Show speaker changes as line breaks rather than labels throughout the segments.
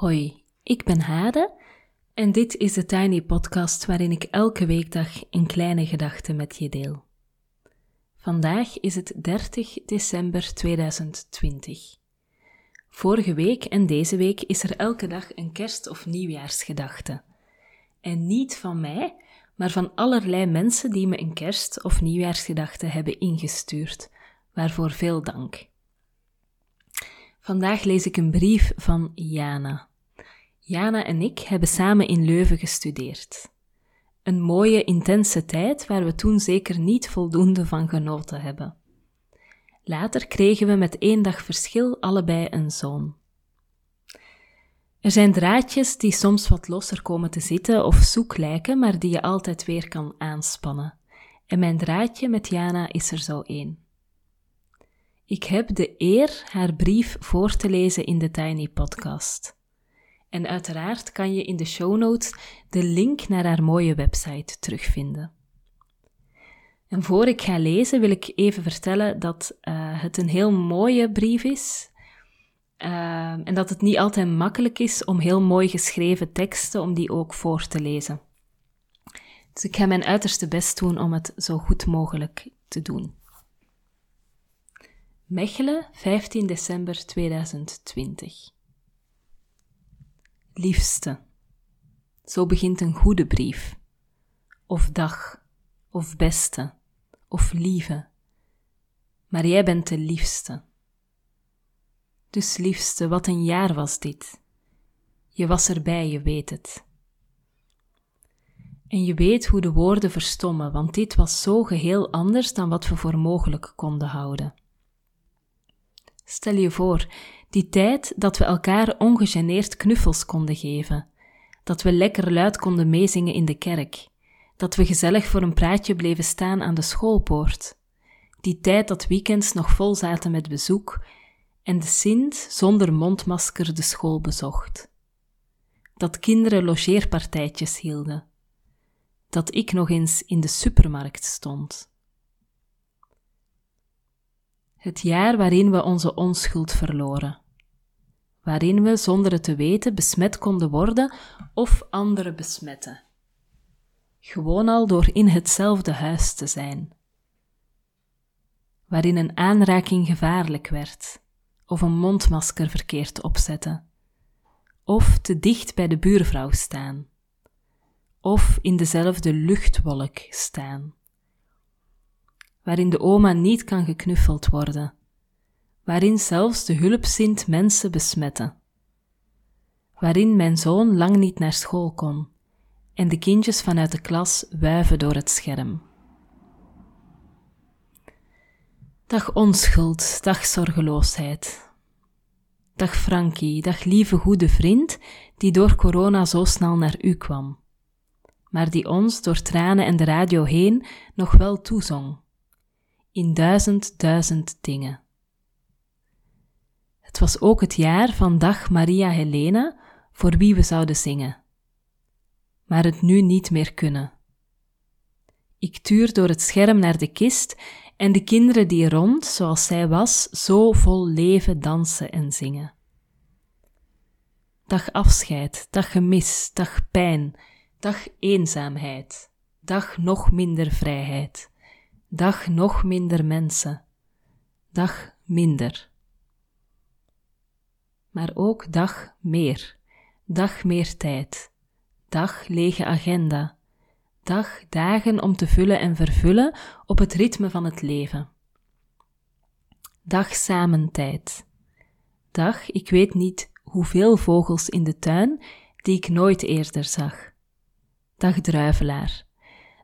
Hoi, ik ben Hade en dit is de Tiny Podcast waarin ik elke weekdag een kleine gedachte met je deel. Vandaag is het 30 december 2020. Vorige week en deze week is er elke dag een kerst- of nieuwjaarsgedachte. En niet van mij, maar van allerlei mensen die me een kerst- of nieuwjaarsgedachte hebben ingestuurd, waarvoor veel dank. Vandaag lees ik een brief van Jana. Jana en ik hebben samen in Leuven gestudeerd. Een mooie, intense tijd waar we toen zeker niet voldoende van genoten hebben. Later kregen we met één dag verschil allebei een zoon. Er zijn draadjes die soms wat losser komen te zitten of zoek lijken, maar die je altijd weer kan aanspannen. En mijn draadje met Jana is er zo één. Ik heb de eer haar brief voor te lezen in de Tiny Podcast. En uiteraard kan je in de show notes de link naar haar mooie website terugvinden. En voor ik ga lezen wil ik even vertellen dat uh, het een heel mooie brief is. Uh, en dat het niet altijd makkelijk is om heel mooi geschreven teksten, om die ook voor te lezen. Dus ik ga mijn uiterste best doen om het zo goed mogelijk te doen. Mechelen, 15 december 2020. Liefste. Zo begint een goede brief. Of dag, of beste, of lieve. Maar jij bent de liefste. Dus liefste, wat een jaar was dit. Je was erbij, je weet het. En je weet hoe de woorden verstommen, want dit was zo geheel anders dan wat we voor mogelijk konden houden. Stel je voor, die tijd dat we elkaar ongegeneerd knuffels konden geven, dat we lekker luid konden meezingen in de kerk, dat we gezellig voor een praatje bleven staan aan de schoolpoort, die tijd dat weekends nog vol zaten met bezoek en de Sint zonder mondmasker de school bezocht. Dat kinderen logeerpartijtjes hielden. Dat ik nog eens in de supermarkt stond. Het jaar waarin we onze onschuld verloren. Waarin we zonder het te weten besmet konden worden of anderen besmetten. Gewoon al door in hetzelfde huis te zijn. Waarin een aanraking gevaarlijk werd of een mondmasker verkeerd opzetten. Of te dicht bij de buurvrouw staan. Of in dezelfde luchtwolk staan waarin de oma niet kan geknuffeld worden, waarin zelfs de hulpzint mensen besmetten, waarin mijn zoon lang niet naar school kon en de kindjes vanuit de klas wuiven door het scherm. Dag onschuld, dag zorgeloosheid. Dag Frankie, dag lieve goede vriend die door corona zo snel naar u kwam, maar die ons door tranen en de radio heen nog wel toezong in duizend duizend dingen. Het was ook het jaar van Dag Maria Helena, voor wie we zouden zingen. Maar het nu niet meer kunnen. Ik tuur door het scherm naar de kist en de kinderen die rond, zoals zij was, zo vol leven dansen en zingen. Dag afscheid, dag gemis, dag pijn, dag eenzaamheid, dag nog minder vrijheid. Dag nog minder mensen. Dag minder. Maar ook dag meer. Dag meer tijd. Dag lege agenda. Dag dagen om te vullen en vervullen op het ritme van het leven. Dag samentijd. Dag, ik weet niet hoeveel vogels in de tuin die ik nooit eerder zag. Dag druivelaar.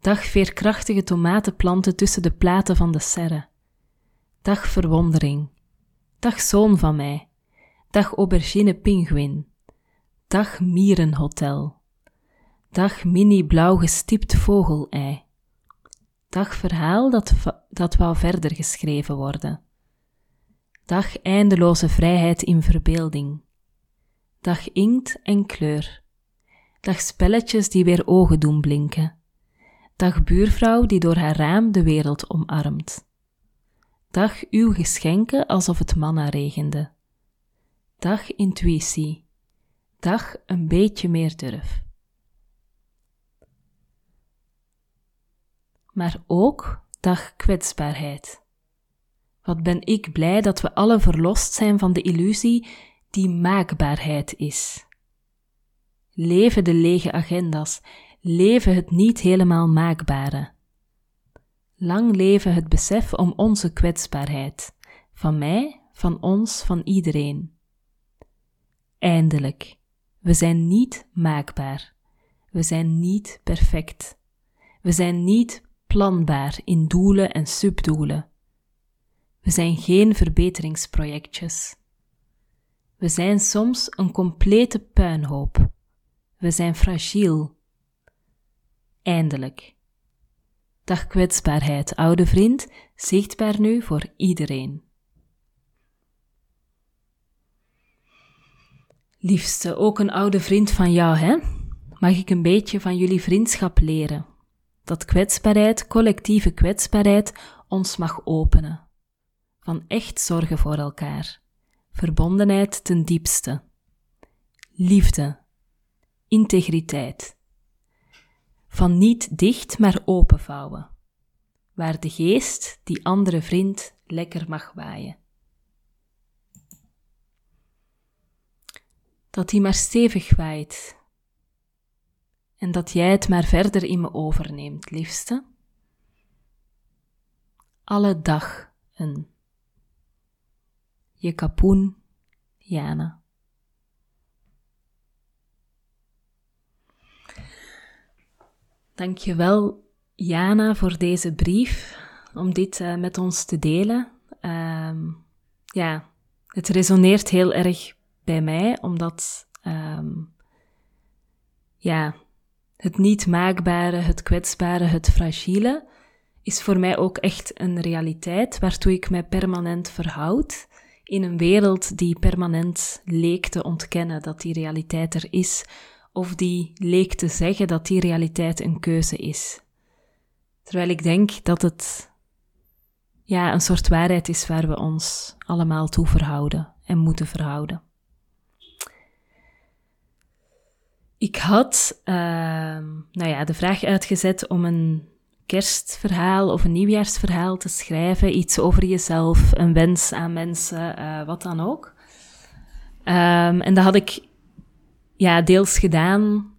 Dag veerkrachtige tomatenplanten tussen de platen van de serre. Dag verwondering. Dag zoon van mij. Dag aubergine pinguïn. Dag mierenhotel. Dag mini blauw gestipt vogelei. Dag verhaal dat, dat wou verder geschreven worden. Dag eindeloze vrijheid in verbeelding. Dag inkt en kleur. Dag spelletjes die weer ogen doen blinken. Dag buurvrouw die door haar raam de wereld omarmt. Dag uw geschenken alsof het manna regende. Dag intuïtie. Dag een beetje meer durf. Maar ook dag kwetsbaarheid. Wat ben ik blij dat we alle verlost zijn van de illusie die maakbaarheid is. Leven de lege agenda's, leven het niet helemaal maakbare. Lang leven het besef om onze kwetsbaarheid, van mij, van ons, van iedereen. Eindelijk, we zijn niet maakbaar, we zijn niet perfect, we zijn niet planbaar in doelen en subdoelen. We zijn geen verbeteringsprojectjes. We zijn soms een complete puinhoop. We zijn fragiel. Eindelijk. Dag kwetsbaarheid, oude vriend, zichtbaar nu voor iedereen. Liefste, ook een oude vriend van jou, hè? Mag ik een beetje van jullie vriendschap leren? Dat kwetsbaarheid, collectieve kwetsbaarheid, ons mag openen. Van echt zorgen voor elkaar. Verbondenheid ten diepste. Liefde. Integriteit. Van niet dicht, maar openvouwen. Waar de geest, die andere vriend, lekker mag waaien. Dat hij maar stevig waait. En dat jij het maar verder in me overneemt, liefste. Alle dag een. Je kapoen, Jana. Dankjewel, Jana, voor deze brief, om dit uh, met ons te delen. Um, ja, het resoneert heel erg bij mij, omdat um, ja, het niet maakbare, het kwetsbare, het fragiele is voor mij ook echt een realiteit waartoe ik mij permanent verhoud in een wereld die permanent leek te ontkennen dat die realiteit er is, of die leek te zeggen dat die realiteit een keuze is. Terwijl ik denk dat het ja, een soort waarheid is waar we ons allemaal toe verhouden en moeten verhouden. Ik had uh, nou ja, de vraag uitgezet om een kerstverhaal of een nieuwjaarsverhaal te schrijven, iets over jezelf, een wens aan mensen, uh, wat dan ook. Um, en dat had ik ja, deels gedaan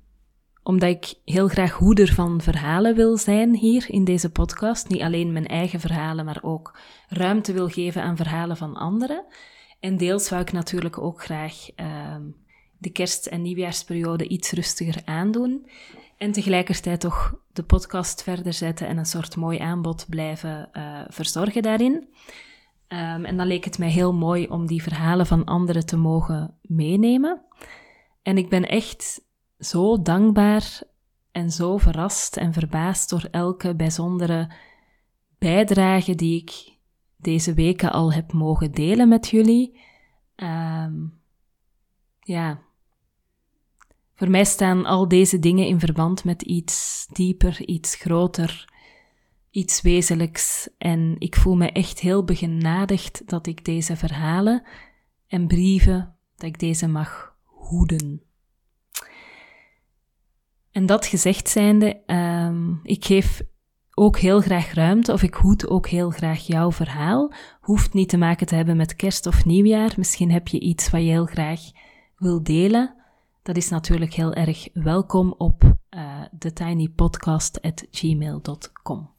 omdat ik heel graag hoeder van verhalen wil zijn hier in deze podcast. Niet alleen mijn eigen verhalen, maar ook ruimte wil geven aan verhalen van anderen. En deels wou ik natuurlijk ook graag um, de kerst- en nieuwjaarsperiode iets rustiger aandoen. En tegelijkertijd toch de podcast verder zetten en een soort mooi aanbod blijven uh, verzorgen daarin. Um, en dan leek het mij heel mooi om die verhalen van anderen te mogen meenemen. En ik ben echt zo dankbaar en zo verrast en verbaasd door elke bijzondere bijdrage die ik deze weken al heb mogen delen met jullie. Um, ja, voor mij staan al deze dingen in verband met iets dieper, iets groter, iets wezenlijks. En ik voel me echt heel begenadigd dat ik deze verhalen en brieven, dat ik deze mag hoeden. En dat gezegd zijnde, um, ik geef ook heel graag ruimte, of ik hoed ook heel graag jouw verhaal. Hoeft niet te maken te hebben met kerst of nieuwjaar. Misschien heb je iets wat je heel graag wil delen dat is natuurlijk heel erg welkom op uh, eh, thetinypodcast.gmail.com.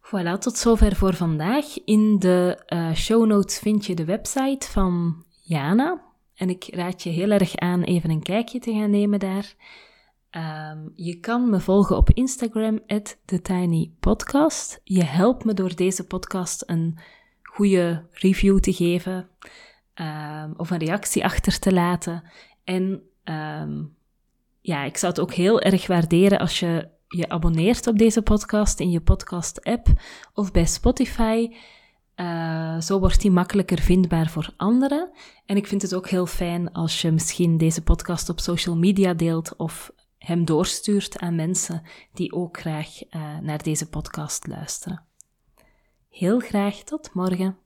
Voilà, tot zover voor vandaag. In de uh, show notes vind je de website van Jana. En ik raad je heel erg aan even een kijkje te gaan nemen daar. Um, je kan me volgen op Instagram, TheTinyPodcast. Je helpt me door deze podcast een goede review te geven. Um, of een reactie achter te laten. En um, ja, ik zou het ook heel erg waarderen als je je abonneert op deze podcast in je podcast-app of bij Spotify. Uh, zo wordt die makkelijker vindbaar voor anderen. En ik vind het ook heel fijn als je misschien deze podcast op social media deelt of hem doorstuurt aan mensen die ook graag uh, naar deze podcast luisteren. Heel graag tot morgen.